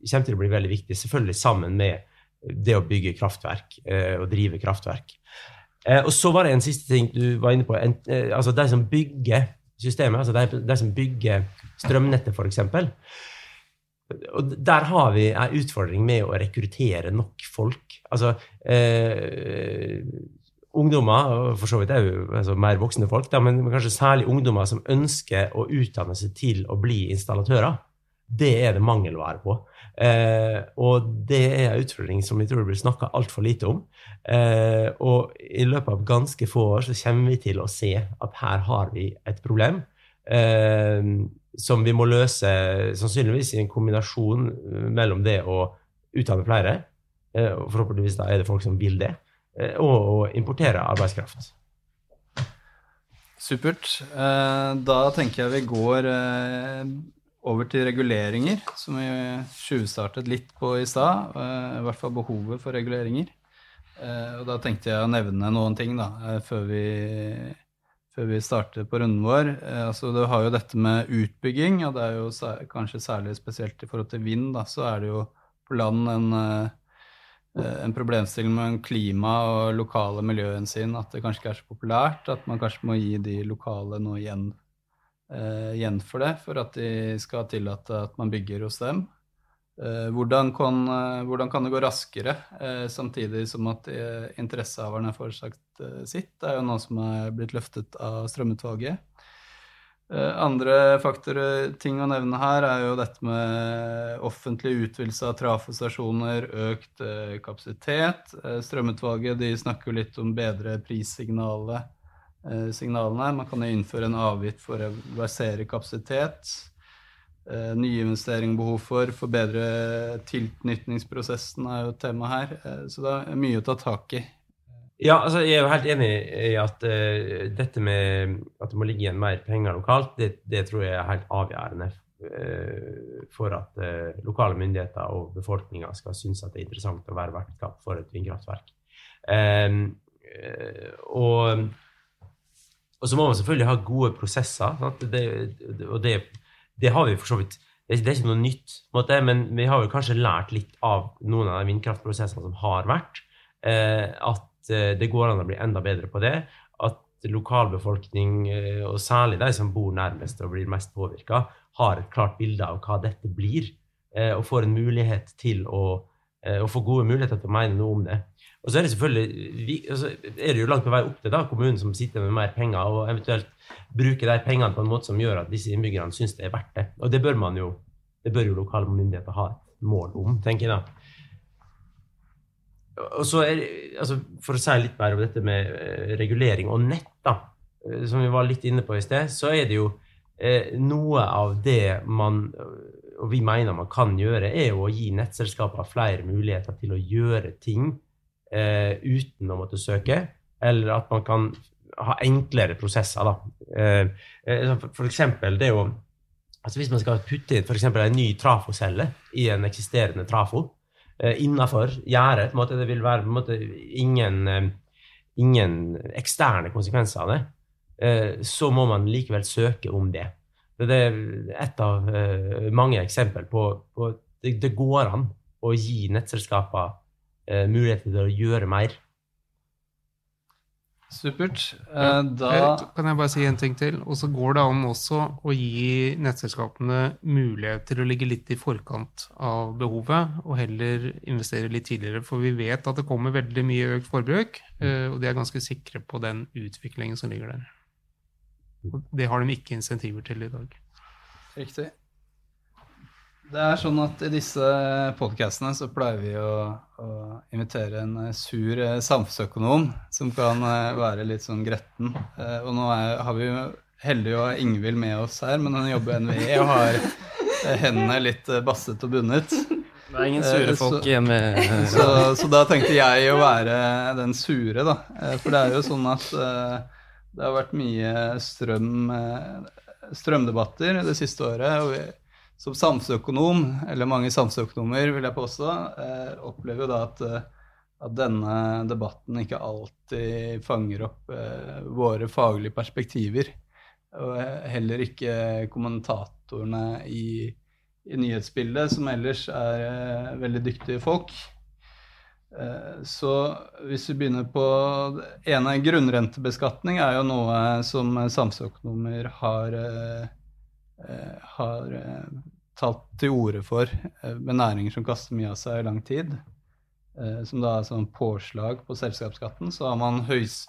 kommer til å bli veldig viktig. Selvfølgelig sammen med det å bygge kraftverk eh, og drive kraftverk. Eh, og så var det en siste ting du var inne på. Eh, altså De som bygger systemet, altså de, de som bygger strømnettet, f.eks. Og der har vi en utfordring med å rekruttere nok folk. Altså eh, ungdommer, for så vidt òg altså mer voksne folk, da, men kanskje særlig ungdommer som ønsker å utdanne seg til å bli installatører, det er det mangelvare på. Eh, og det er en utfordring som vi tror det blir snakka altfor lite om. Eh, og i løpet av ganske få år så kommer vi til å se at her har vi et problem eh, som vi må løse sannsynligvis i en kombinasjon mellom det å utdanne flere, eh, og forhåpentligvis da er det folk som vil det, og å importere arbeidskraft. Supert. Eh, da tenker jeg vi går eh, over til reguleringer, som vi tjuvstartet litt på i stad. I hvert fall behovet for reguleringer. Og da tenkte jeg å nevne noen ting da, før vi, før vi starter på runden vår. Altså, du har jo dette med utbygging, og det er jo kanskje særlig spesielt i forhold til vind. Da, så er det jo på land en Eh, en problemstilling med klima og lokale miljøhensyn at det kanskje ikke er så populært. At man kanskje må gi de lokale noe igjen, eh, igjen for det, for at de skal tillate at man bygger hos dem. Eh, hvordan, kan, uh, hvordan, kan, det gå raskere, samtidig som at interessehaverne får sagt sitt? Det er jo noe som er blitt løftet av Strømutvalget. Eh, andre faktorer, ting å nevne her, er jo dette med offentlig utvidelse av trafostasjoner, økt eh, kapasitet. Eh, strømutvalget de snakker jo litt om bedre prissignalene. Man kan jo innføre en avgift for å reversere kapasitet. Nyinvestering behov for, forbedre tilknytningsprosessen er jo et tema her. Så det er mye å ta tak i. Ja, altså jeg er jo helt enig i at uh, dette med at det må ligge igjen mer penger lokalt, det, det tror jeg er helt avgjørende uh, for at uh, lokale myndigheter og befolkninga skal synes at det er interessant å være vertskap for et vindkraftverk. Um, og, og, så må man selvfølgelig ha gode prosesser. Det, og det, det, har vi for så vidt det, det er ikke noe nytt, måte, men vi har jo kanskje lært litt av noen av de vindkraftprosessene som har vært. at det går an å bli enda bedre på det. At lokalbefolkning, eh, og særlig de som bor nærmest og blir mest påvirka, har et klart bilde av hva dette blir, eh, og får en mulighet til å, å få gode muligheter til å mene noe om det. Og så er det selvfølgelig altså er det jo langt på vei opp til da, kommunen som sitter med mer penger, og eventuelt bruker de pengene på en måte som gjør at disse innbyggerne syns det er verdt det. Og det bør man jo, det bør jo lokale myndigheter ha et mål om, tenker jeg da og så er, altså For å si litt mer om dette med eh, regulering og nett, da, eh, som vi var litt inne på i sted, så er det jo eh, noe av det man og vi mener man kan gjøre, er jo å gi nettselskaper flere muligheter til å gjøre ting eh, uten å måtte søke, eller at man kan ha enklere prosesser. da. Eh, eh for eksempel det å altså Hvis man skal putte inn f.eks. en ny trafocelle i en eksisterende trafo, eh, innafor gjerdet. Det vil være måte, ingen, eh, ingen, eksterne konsekvenser av det. eh, så må man likevel søke om det. Det er et av eh, mange eksempler på, at det, går an å gi nettselskaper mulighet til å gjøre mer. Supert. Ja, Eh, Da Eh, Kan jeg bare si en ting til? Og så går det an også å gi nettselskapene mulighet til å ligge litt i forkant av behovet, og heller investere litt tidligere. For vi vet at det kommer veldig mye økt forbruk, eh, og de er ganske sikre på den utviklingen som ligger der. Og det har de ikke insentiver til i dag. Riktig. Det er sånn at i disse podkastene så pleier vi å, å invitere en eh, sur eh, samfunnsøkonom som kan eh, være litt sånn gretten. Og nå er, har vi jo heldig å ha Ingvild med oss her, men hun jobber i NVE og har hendene litt basset og bundet. Det er ingen sure folk hjemme. med Så, så da tenkte jeg å være den sure, da. For det er jo sånn at det har vært mye strøm, strømdebatter det siste året. og vi, som samfunnsøkonom, eller mange samfunnsøkonomer, vil jeg påstå, eh, opplever jo da at, eh, at denne debatten ikke alltid fanger opp eh, våre faglige perspektiver. Og heller ikke kommentatorene i, i nyhetsbildet, som ellers er veldig dyktige folk. Så hvis vi begynner på det ene grunnrentebeskatning er jo noe som samfunnsøkonomer har, har eh, tatt til orde for eh, med næringer som kaster mye av seg i lang tid. Eh, Som da er sånn påslag på selskapsskatten. Så har man høys,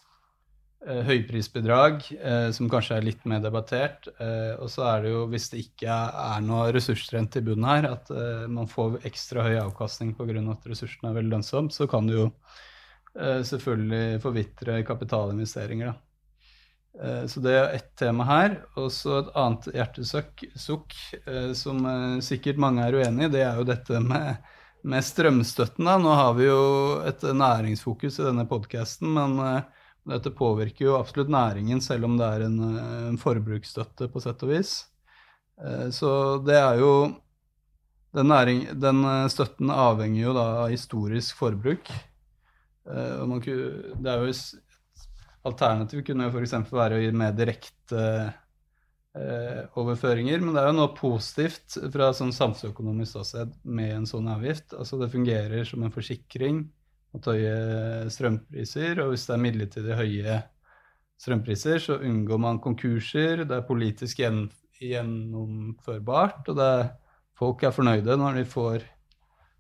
eh, høyprisbidrag, eh, som kanskje er litt mer debattert. Eh, Og så er det jo, hvis det ikke er noe ressursrent i bunnen her, at eh, man får ekstra høy avkastning pga. at ressursene er veldig lønnsomme, så kan det jo eh, selvfølgelig forvitre kapitalinvesteringer. da. Eh, Så det er ett tema her. Og så et annet hjertesukk eh, som eh, sikkert mange er uenig i, det er jo dette med, med strømstøtten. da. Nå har vi jo et næringsfokus i denne podkasten, men dette påvirker jo absolutt næringen, selv om det er en, en forbruksstøtte på sett og vis. Så det er jo den, næring, den støtten avhenger jo da av historisk forbruk. Det er jo Alternativ kunne jo f.eks. være å gi mer direkte eh, overføringer, men det er jo noe positivt fra sånn samfunnsøkonomisk ståsted med en sånn avgift. Altså Det fungerer som en forsikring mot høye strømpriser, og hvis det er midlertidig høye strømpriser, så unngår man konkurser, det er politisk gjenn, gjennomførbart, og er, folk er fornøyde når de får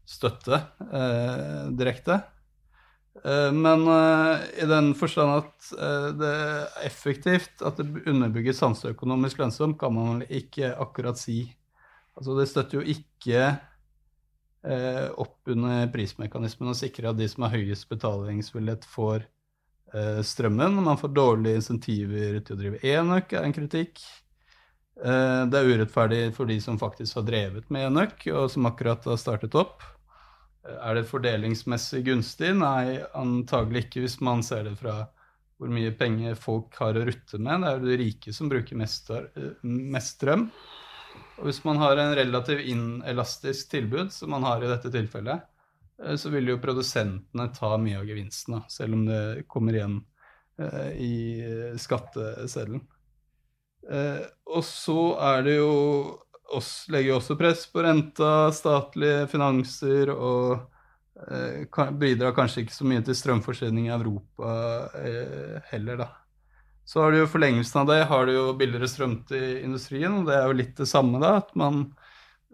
støtte eh, direkte. Eh, Men eh, i den forstand at eh, det er effektivt, at det underbygger sanseøkonomisk lønnsomt, kan man vel ikke akkurat si. Altså det støtter jo ikke opp under prismekanismen og sikrer at de som har høyest betalingsvillighet, får strømmen. Man får dårlige insentiver til å drive enøk, er en kritikk. Det er urettferdig for de som faktisk har drevet med enøk, og som akkurat har startet opp. Er det fordelingsmessig gunstig? Nei, antagelig ikke hvis man ser det fra hvor mye penger folk har å rutte med. Det er jo de rike som bruker mest, mest strøm. Og hvis man har en relativt inelastisk tilbud, som man har i dette tilfellet, eh, så vil jo produsentene ta mye av gevinsten, selv om det kommer igjen eh, i skatteseddelen. Eh, og så er det jo oss legger jo også press på renta, statlige finanser, og eh, kan, bidrar kanskje ikke så mye til strømforsyning i Europa eh, heller, da. Så har du jo forlengelsen av det, har du jo billigere strøm til industrien, og det er jo litt det samme, da. At man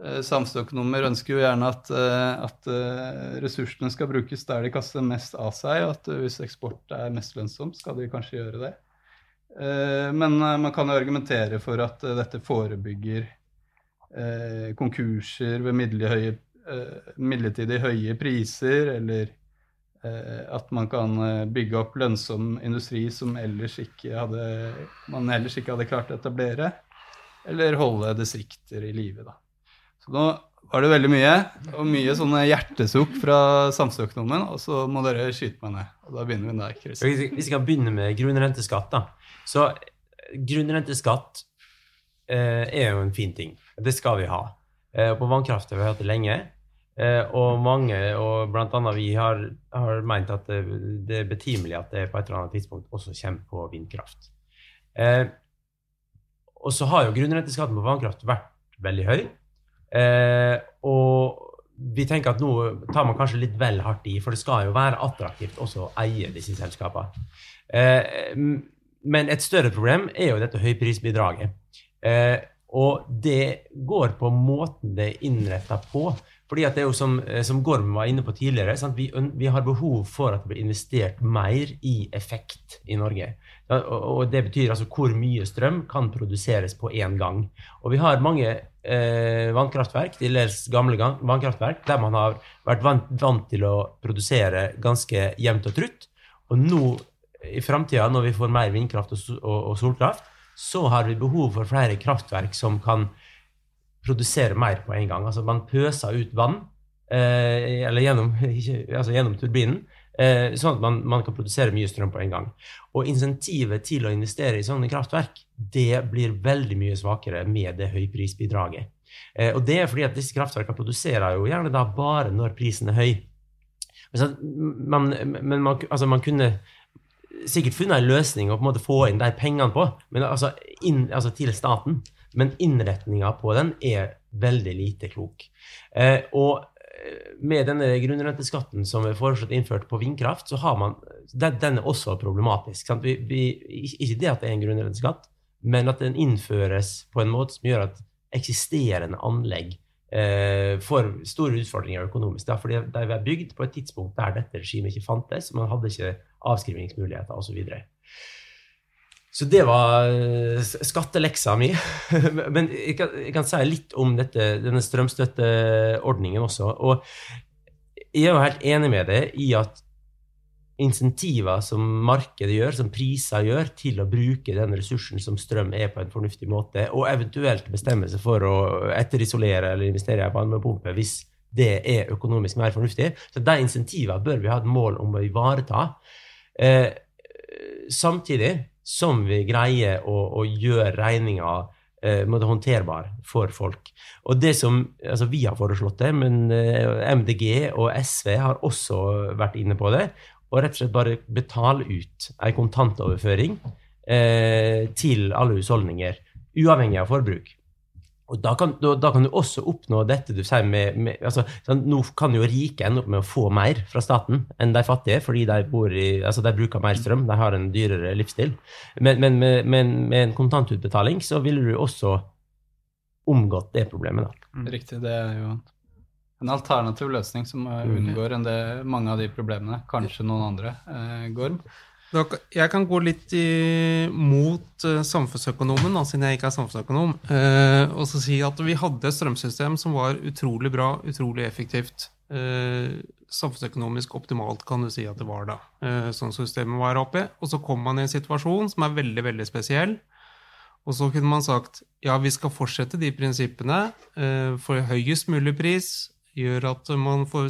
eh, Samfunnsøkonomer ønsker jo gjerne at, eh, at eh, ressursene skal brukes der de kaster mest av seg, og at hvis eksport er mest lønnsomt, skal de kanskje gjøre det. Men man kan jo argumentere for at dette forebygger eh, konkurser ved midlertidig høye, eh, midlertidig høye priser, eller eh, at man kan bygge opp lønnsom industri som ellers hadde, man ellers ikke hadde klart å etablere, eller holde distrikter i live. Så nå var det veldig mye, og mye sånne hjertesukk fra samfunnsøkonomen, og så må dere skyte meg ned. Og da begynner vi der, Chris. Hvis vi kan begynne med grunnrenteskatt, da. Så grunnrenteskatt eh, er jo en fin ting. Det skal vi ha. Eh, på vannkraft har vi hatt det lenge. Eh, og mange, og annet vi, har, har meint at det, er betimelig at det på et eller annet tidspunkt også kommer på vindkraft. Eh, og så har jo grunnrenteskatten på vannkraft vært veldig høy. Og vi tenker at nå tar man kanskje litt vel hardt i, for det skal jo være attraktivt også å eie disse selskapene. Eh, men et større problem er jo dette høyprisbidraget. Eh, og det går på måten det er innretta på. Fordi at det er jo som, eh, som Gorm var inne på tidligere, vi, vi, har behov for at det blir investert mer i effekt i Norge. Og, det betyr altså hvor mye strøm kan produseres på én gang. Og vi har mange eh, vannkraftverk, til dels gamle vannkraftverk, der man har vært vant, vant til å produsere ganske jevnt og trutt. Og nå i framtida, når vi får mer vindkraft og, og, og solkraft, så har vi behov for flere kraftverk som kan produsere mer på en gang. Altså man pøser ut vann, eh, eller gjennom, altså gjennom turbinen, eh, sånn at man, man, kan produsere mye strøm på en gang. Og insentivet til å investere i sånne kraftverk det blir veldig mye svakere med det høyprisbidraget. Eh, og det er fordi at disse kraftverkene produserer jo gjerne da bare når prisen er høy. Men man, man, altså man kunne sikkert funnet en løsning å på en måte få inn de pengene på, men altså, inn, altså til staten. Men innretninga på den er veldig lite klok. Eh, og eh, med denne grunnrenteskatten som er foreslått innført på vindkraft, så har man Den, den er også problematisk. Vi, vi, ikke det at det er en grunnrenteskatt, men at den innføres på en måte som gjør at eksisterende anlegg eh, får store utfordringer økonomisk. Da, fordi de er bygd på et tidspunkt der dette regimet ikke fantes. Man hadde ikke avskrivningsmuligheter osv. Så, videre. så det var eh, skatteleksa mi. Men jeg kan, jeg kan, si litt om dette, denne strømstøtteordningen også. Og jeg er jo helt enig med deg i at insentiver som markedet gjør, som priser gjør, til å bruke den ressursen som strøm er, på en fornuftig måte, og eventuelt bestemme seg for å etterisolere eller investere i en varmepumpe hvis det er økonomisk mer fornuftig. Så de insentivene bør vi ha et mål om å ivareta. Eh, samtidig som vi greier å, å gjøre regninga eh, håndterbar for folk. Og det som altså Vi har foreslått det, men eh, MDG og SV har også vært inne på det og rett og slett bare betale ut en kontantoverføring eh, til alle husholdninger, uavhengig av forbruk. Og da kan, da, da kan, du også oppnå dette du sier med, med altså, sånn, Nå kan jo rike ende opp med å få mer fra staten enn de fattige, fordi de, i, altså, de bruker mer strøm, de har en dyrere livsstil. Men, men, men, men med en kontantutbetaling så ville du også omgått det problemet. da. Riktig. Det er jo en alternativ løsning som mm. unngår en del, mange av de problemene. Kanskje noen andre. Eh, Gorm? Jeg kan gå litt mot uh, samfunnsøkonomen, da, siden jeg ikke er samfunnsøkonom, uh, og så si at vi hadde et strømsystem som var utrolig bra, utrolig effektivt. Uh, samfunnsøkonomisk optimalt, kan du si at det var da. Sånn systemet var oppe. Og så kom man i en situasjon som er veldig, veldig spesiell. Og så kunne man sagt ja, vi skal fortsette de prinsippene for høyest mulig pris, gjør at man får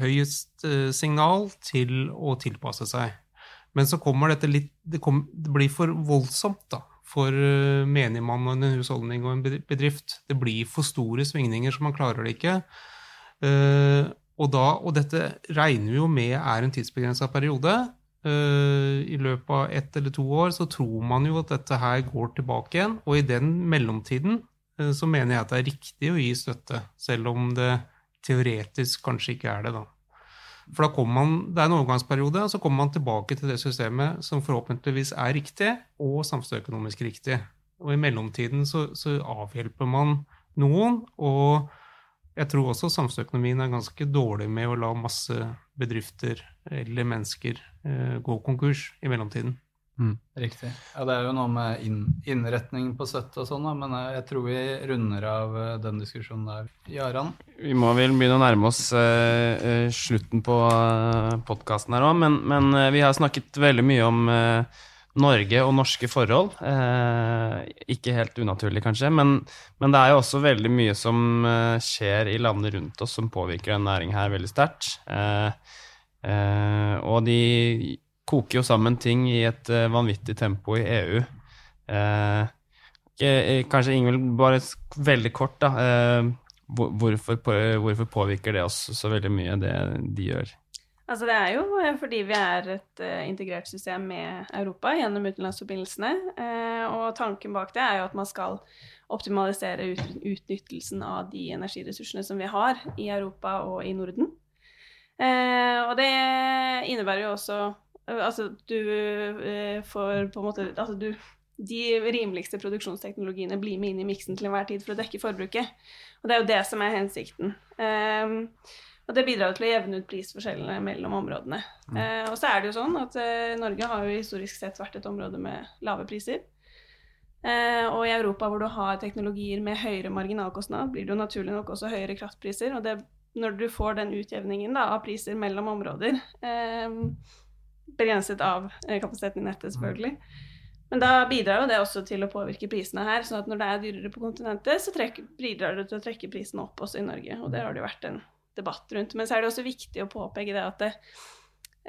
høyest eh, signal til å tilpasse seg. Men så kommer dette litt Det, kom, det blir for voldsomt da, for menigmannen menigmann og en husholdning og en bedrift. Det blir for store svingninger, så man klarer det ikke. Uh, og, da, og dette regner vi jo med er en tidsbegrensa periode. Uh, I løpet av ett eller to år så tror man jo at dette her går tilbake igjen. Og i den mellomtiden uh, så mener jeg at det er riktig å gi støtte, selv om det teoretisk kanskje ikke er det, da. For da kommer man, Det er en overgangsperiode, og så kommer man tilbake til det systemet som forhåpentligvis er riktig, og samfunnsøkonomisk riktig. Og i mellomtiden så, så, avhjelper man noen, og jeg tror også samfunnsøkonomien er ganske dårlig med å la masse bedrifter eller mennesker eh, gå konkurs i mellomtiden. Mm. Riktig. Ja, det er jo noe med inn, innretning på støtte og sånn, men jeg tror vi runder av eh, den diskusjonen der. Jaran? Vi må vel begynne å nærme oss uh, slutten på uh, podkasten her òg, men, men uh, vi har snakket veldig mye om uh, Norge og norske forhold. ikke helt unaturlig, kanskje, men, men, det er jo også veldig mye som skjer i landene rundt oss som påvirker den næringen her veldig sterkt. og de koker jo sammen ting i et uh, vanvittig tempo i EU. Uh, eh, kanskje Ingvild, bare veldig kort, da. Hvorfor, hvorfor, påvirker det oss så veldig mye, det de gjør? Altså Det er jo eh, fordi vi er et integrert system med Europa gjennom utenlandsforbindelsene. Og tanken bak det er jo at man skal optimalisere ut, utnyttelsen av de energiressursene som vi har i Europa og i Norden. Og det innebærer jo også Altså du får på en måte Altså du de rimeligste produksjonsteknologiene blir med inn i miksen til enhver tid for å dekke forbruket. Og det er jo det som er hensikten. Um, og det bidrar til å jevne ut prisforskjellene mellom områdene. Mm. Uh, og så er det jo sånn at uh, Norge har jo historisk sett vært et område med lave priser. Uh, og i Europa hvor du har teknologier med høyere marginalkostnad, blir det jo naturlig nok også høyere kraftpriser. Og det, når du får den utjevningen da, av priser mellom områder, begrenset av kapasiteten i nettet selvfølgelig, men da bidrar jo det også til å påvirke prisene her. sånn at når det er dyrere på kontinentet, så trekker, bidrar det til å trekke prisene opp også i Norge. Og det har det jo vært en debatt rundt. Men så er det også viktig å påpeke det at det,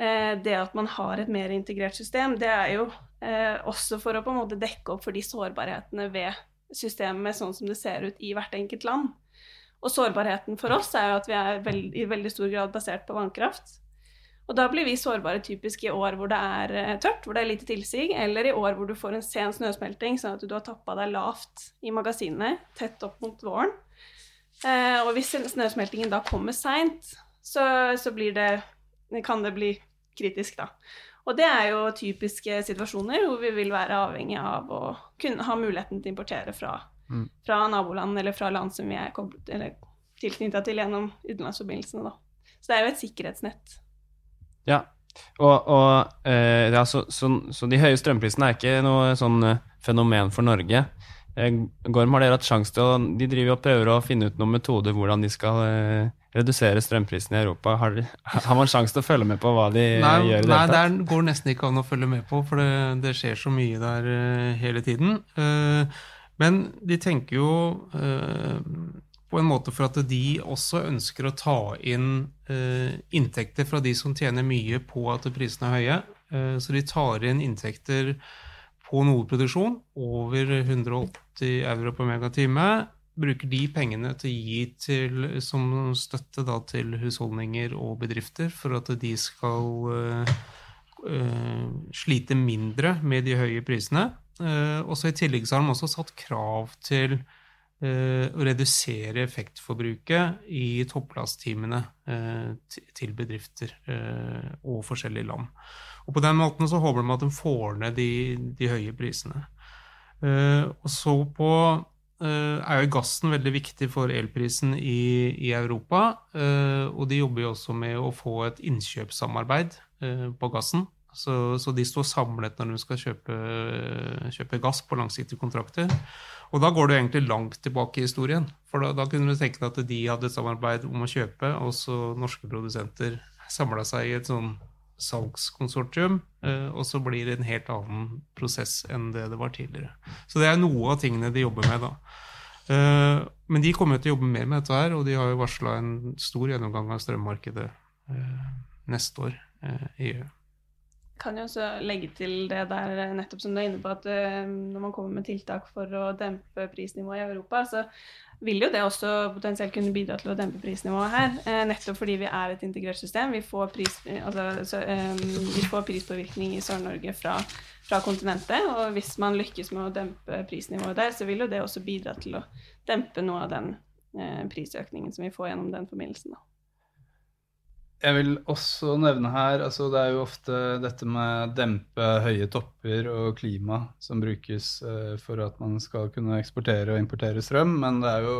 eh, det at man har et mer integrert system, det er jo eh, også for å på en måte dekke opp for de sårbarhetene ved systemet sånn som det ser ut i hvert enkelt land. Og sårbarheten for oss er jo at vi er veld, i veldig stor grad basert på vannkraft. Og da blir vi sårbare typisk i år hvor det er eh, tørt, hvor det er lite tilsig, eller i år hvor du får en sen snøsmelting, sånn at du har tappa deg lavt i magasinene, tett opp mot våren. Eh, og hvis snøsmeltingen da kommer seint, så, så det, kan det bli kritisk, da. Og det er jo typiske situasjoner hvor vi vil være avhengig av å kunne ha muligheten til å importere fra, mm. fra naboland eller fra land som vi er tilknytta til gjennom utenlandsforbindelsene, da. Så det er jo et sikkerhetsnett. Ja, og, og eh, ja, så, så, så, de høye strømprisene er ikke noe sånn eh, fenomen for Norge. Eh, Gorm, har dere hatt sjanse til å De driver og prøver å finne ut noen metoder hvordan de skal eh, redusere strømprisene i Europa. Har, har man sjanse til å følge med på hva de nei, gjør? i Nei, det går nesten ikke an å følge med på, for det, det skjer så mye der uh, hele tiden. Men de tenker jo på en måte for at de også ønsker å ta inn eh, inntekter fra de som tjener mye på at prisene er høye. Eh, så de tar inn inntekter på nodeproduksjon over 180 euro per megatime. Bruker de pengene til å gi til, som støtte da, til husholdninger og bedrifter for at de skal eh, slite mindre med de høye prisene. Eh, også I tillegg så har de også satt krav til å redusere effektforbruket i topplasttimene eh, til bedrifter eh, og forskjellige land. Og På den måten så håper de at de får ned de, de høye prisene. Og så på er jo gassen veldig viktig for elprisen i, i Europa. Og de jobber jo også med å få et innkjøpssamarbeid på gassen. Så, så de står samlet når de skal kjøpe, kjøpe gass på langsiktige kontrakter. Og da går du egentlig langt tilbake i historien. For da, da kunne du tenke deg at de hadde et samarbeid om å kjøpe, og så norske produsenter samla seg i et sånn salgskonsortium, eh, og så blir det en helt annen prosess enn det det var tidligere. Så det er noe av tingene de jobber med, da. Eh, men de kommer til å jobbe mer med dette her, og de har jo varsla en stor gjennomgang av strømmarkedet eh, neste år i EU kan jo også legge til det der nettopp som du er inne på, at uh, når man kommer med tiltak for å dempe prisnivået i Europa, så vil jo det også potensielt kunne bidra til å dempe prisnivået her. Uh, nettopp fordi vi er et integrert system. Vi får, pris, altså, så, vi får prispåvirkning i Sør-Norge fra, fra, kontinentet. Og hvis man lykkes med å dempe prisnivået der, så vil jo det også bidra til å dempe noe av den prisøkningen som vi får gjennom den forbindelsen. da. Jeg vil også nevne her altså Det er jo ofte dette med dempe høye topper og klima som brukes uh, for at man skal kunne eksportere og importere strøm. Men det er jo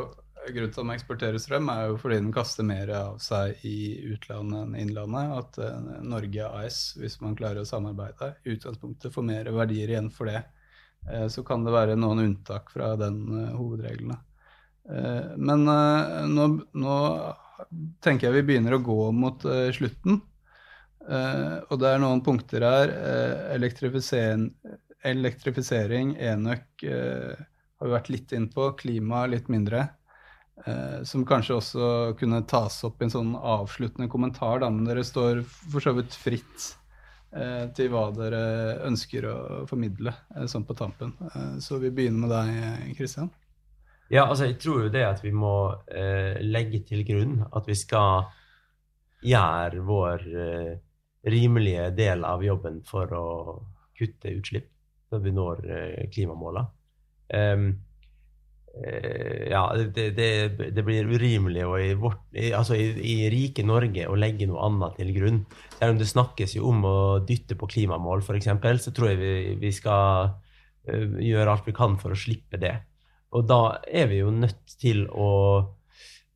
grunnen til at man eksporterer strøm, er jo fordi den kaster mer av seg i utlandet enn innlandet. At uh, Norge AS, hvis man klarer å samarbeide, i utgangspunktet får mer verdier igjen for det. Uh, så kan det være noen unntak fra den hovedreglene men nå, nå tenker jeg vi begynner å gå mot uh, slutten. Uh, og det er noen punkter her. Uh, elektrifisering, elektrifisering, enøk har vi vært litt inn på. Klima litt mindre. som kanskje også kunne tas opp i en sånn avsluttende kommentar, da, men dere står for så vidt fritt til hva dere ønsker å formidle sånn på tampen. så vi begynner med deg, Kristian. Ja, altså jeg tror jo det at vi må eh, legge til grunn at vi skal gjøre vår eh, rimelige del av jobben for å kutte utslipp når vi når eh, klimamåla. Um, ja, det, det, det, blir urimelig og i, vårt, i, altså i, i, rike Norge å legge noe annet til grunn. Selv om det snakkes jo om å dytte på klimamål, f.eks., så tror jeg vi, vi skal uh, gjøre alt vi kan for å slippe det. Og da er vi jo nødt til å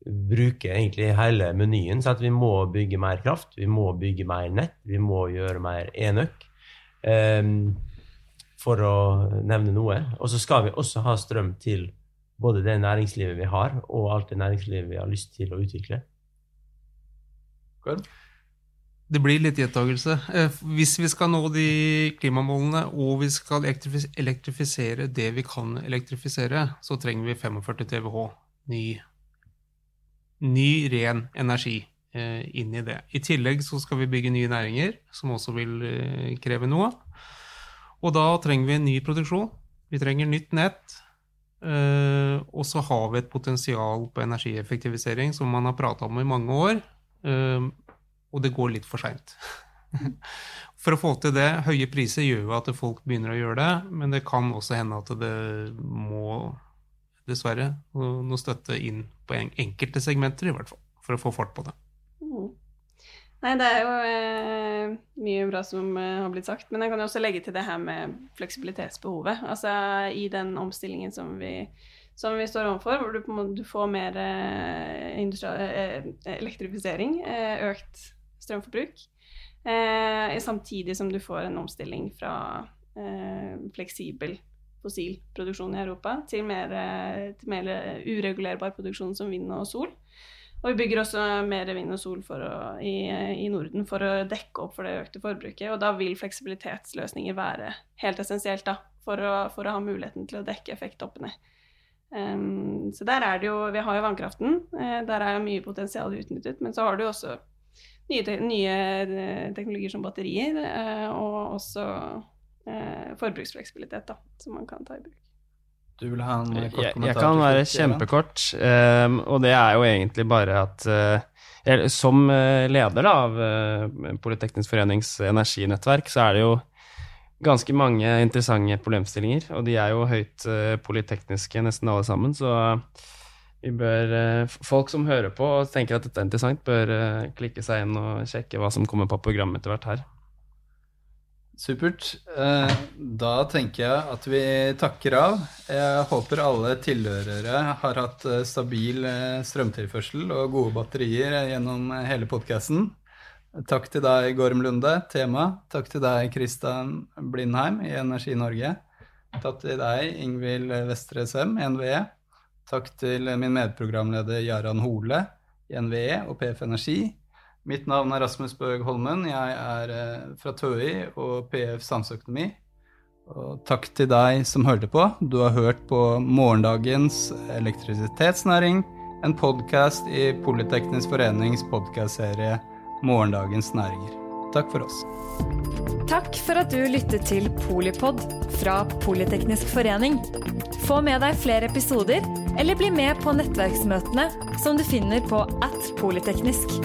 bruke egentlig hele menyen. Så at vi må bygge mer kraft, vi må bygge mer nett, vi må gjøre mer enøk. Um, for å nevne noe. Og så skal vi også ha strøm til både det næringslivet vi har, og alt det næringslivet vi har lyst til å utvikle. Det blir litt gjentagelse. Eh, hvis vi skal nå de klimamålene, og vi skal elektrifisere det vi kan elektrifisere, så trenger vi 45 TWh ny ny, ren energi eh, inn i det. I tillegg så skal vi bygge nye næringer, som også vil eh, kreve noe. Og da trenger vi en ny produksjon. Vi trenger nytt nett. Og så har vi et potensial på energieffektivisering som man har prata om i mange år. Eh, og det går litt for seint. For å få til det, høye priser gjør jo at folk begynner å gjøre det, men det kan også hende at det må dessverre. Noe støtte inn på enkelte segmenter, i hvert fall, for å få fart på det. Mm. Nei, det er jo eh, mye bra som eh, har blitt sagt. Men jeg kan jo også legge til det her med fleksibilitetsbehovet. Altså i den omstillingen som vi, som vi står overfor, hvor du, du får mer eh, eh, elektrifisering, eh, økt strømforbruk, eh, samtidig som du får en omstilling fra fleksibel fossil produksjon i Europa til mer, til mer uregulerbar produksjon som vind og sol. Og vi bygger også mer vind og sol å, i, i, Norden for å dekke opp for det økte forbruket. Og da vil fleksibilitetsløsninger være helt essensielt da, for å, for å ha muligheten til å dekke effekttoppene. Um, så der er det jo Vi har jo vannkraften. Uh, der er jo mye potensial utnyttet. Men så har du jo også nye, te nye eh, teknologier som batterier, uh, og også eh, forbruksfleksibilitet da, som man kan ta i bruk. Du vil ha en kort kommentar? Jeg, jeg kan være kjempekort. Um, og det er jo egentlig bare at uh, jeg, som eh, leder da, av uh, Politeknisk forenings energinettverk, så er det jo ganske mange interessante problemstillinger. Og de er jo høyt uh, polytekniske, nesten alle sammen. Så bør, folk som hører på og tenker at dette er interessant, bør klikke seg inn og sjekke hva som kommer på programmet etter hvert her. Supert. Eh, da tenker jeg at vi takker av. Jeg håper alle tilhørere har hatt eh, stabil eh, strømtilførsel og gode batterier gjennom hele podkasten. Takk til deg, Gorm Lunde, tema. Takk til deg, Kristian Blindheim i Energi Norge. Takk til deg, Ingvild Vestre Sem NVE. Takk til min medprogramleder Jaran Hole i NVE og PF Energi. Mitt navn er Rasmus Bøg Holmen. Jeg er eh, fra TØI og PF Samfunnsøkonomi. Og takk til deg som hørte på. Du har hørt på Morgendagens elektrisitetsnæring, en podkast i Politeknisk forenings podkastserie Morgendagens næringer. Takk for oss. Takk for at du lyttet til Polipod fra Politeknisk forening. Få med deg flere episoder, eller bli med på nettverksmøtene som du finner på at polyteknisk.